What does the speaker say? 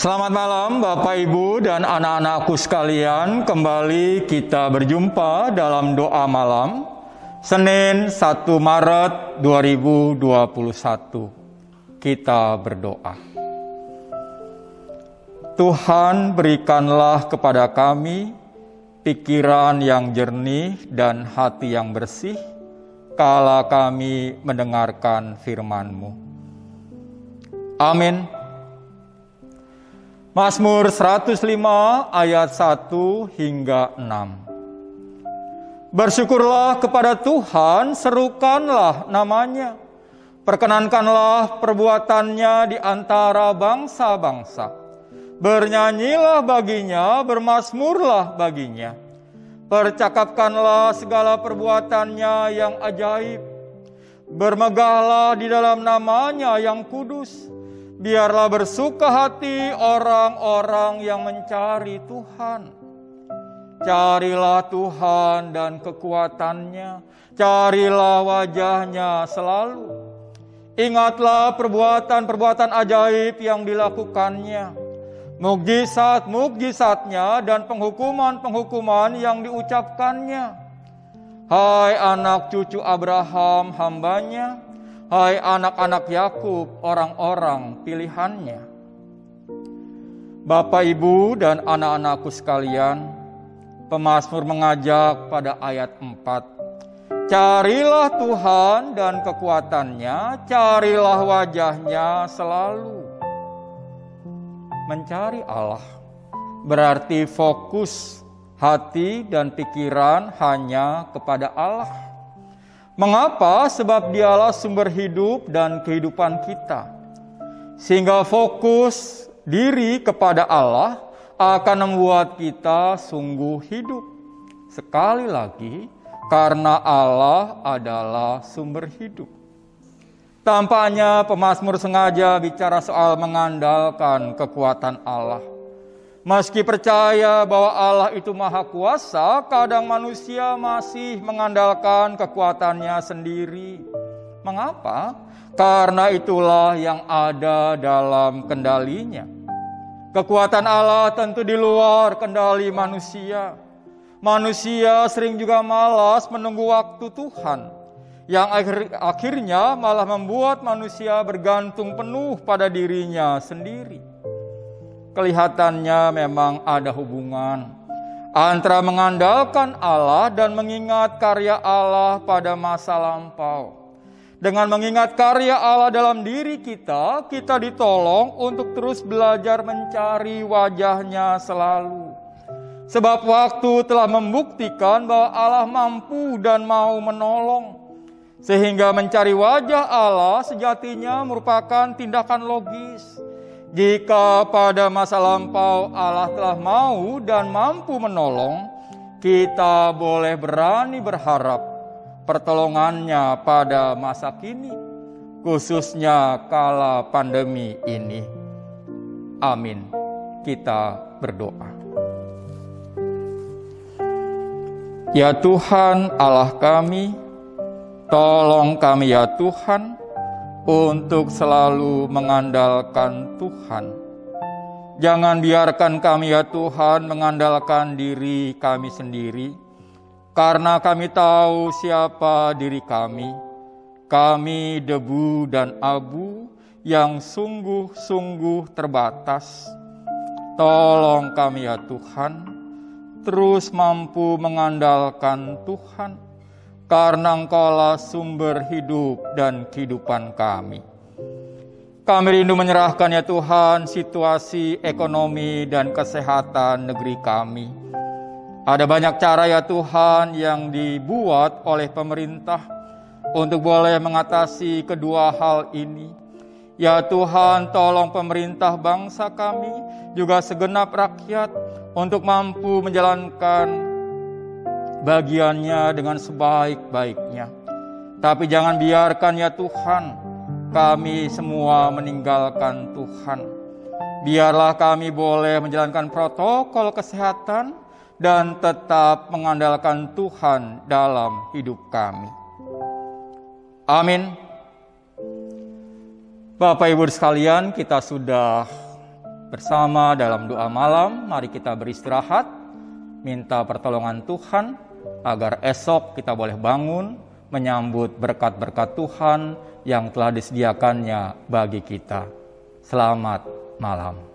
Selamat malam Bapak Ibu dan anak-anakku sekalian. Kembali kita berjumpa dalam doa malam Senin 1 Maret 2021 Kita berdoa. Tuhan berikanlah kepada kami Pikiran yang jernih dan hati yang bersih Kala kami mendengarkan firman-Mu. Amin. Mazmur 105 ayat 1 hingga 6. Bersyukurlah kepada Tuhan, serukanlah namanya. Perkenankanlah perbuatannya di antara bangsa-bangsa. Bernyanyilah baginya, bermasmurlah baginya. Percakapkanlah segala perbuatannya yang ajaib. Bermegahlah di dalam namanya yang kudus Biarlah bersuka hati orang-orang yang mencari Tuhan. Carilah Tuhan dan kekuatannya, carilah wajahnya selalu. Ingatlah perbuatan-perbuatan ajaib yang dilakukannya, mukjizat-mukjizatnya dan penghukuman-penghukuman yang diucapkannya. Hai anak cucu Abraham hambanya, Hai anak-anak Yakub, orang-orang pilihannya. Bapak, Ibu, dan anak-anakku sekalian, pemazmur mengajak pada ayat 4. Carilah Tuhan dan kekuatannya, carilah wajahnya selalu. Mencari Allah berarti fokus hati dan pikiran hanya kepada Allah Mengapa? Sebab dialah sumber hidup dan kehidupan kita. Sehingga fokus diri kepada Allah akan membuat kita sungguh hidup. Sekali lagi, karena Allah adalah sumber hidup. Tampaknya pemazmur sengaja bicara soal mengandalkan kekuatan Allah. Meski percaya bahwa Allah itu maha kuasa, kadang manusia masih mengandalkan kekuatannya sendiri. Mengapa? Karena itulah yang ada dalam kendalinya. Kekuatan Allah tentu di luar kendali manusia. Manusia sering juga malas menunggu waktu Tuhan, yang akhir, akhirnya malah membuat manusia bergantung penuh pada dirinya sendiri kelihatannya memang ada hubungan antara mengandalkan Allah dan mengingat karya Allah pada masa lampau. Dengan mengingat karya Allah dalam diri kita, kita ditolong untuk terus belajar mencari wajahnya selalu. Sebab waktu telah membuktikan bahwa Allah mampu dan mau menolong. Sehingga mencari wajah Allah sejatinya merupakan tindakan logis jika pada masa lampau Allah telah mau dan mampu menolong, kita boleh berani berharap pertolongannya pada masa kini, khususnya kala pandemi ini. Amin. Kita berdoa. Ya Tuhan Allah kami, tolong kami ya Tuhan, untuk selalu mengandalkan Tuhan. Jangan biarkan kami ya Tuhan mengandalkan diri kami sendiri, karena kami tahu siapa diri kami. Kami debu dan abu yang sungguh-sungguh terbatas. Tolong kami ya Tuhan, terus mampu mengandalkan Tuhan karena Engkaulah sumber hidup dan kehidupan kami. Kami rindu menyerahkan ya Tuhan situasi ekonomi dan kesehatan negeri kami. Ada banyak cara ya Tuhan yang dibuat oleh pemerintah untuk boleh mengatasi kedua hal ini. Ya Tuhan, tolong pemerintah bangsa kami, juga segenap rakyat untuk mampu menjalankan bagiannya dengan sebaik-baiknya. Tapi jangan biarkan ya Tuhan, kami semua meninggalkan Tuhan. Biarlah kami boleh menjalankan protokol kesehatan dan tetap mengandalkan Tuhan dalam hidup kami. Amin. Bapak Ibu sekalian, kita sudah Bersama dalam doa malam, mari kita beristirahat, minta pertolongan Tuhan agar esok kita boleh bangun menyambut berkat-berkat Tuhan yang telah disediakannya bagi kita. Selamat malam.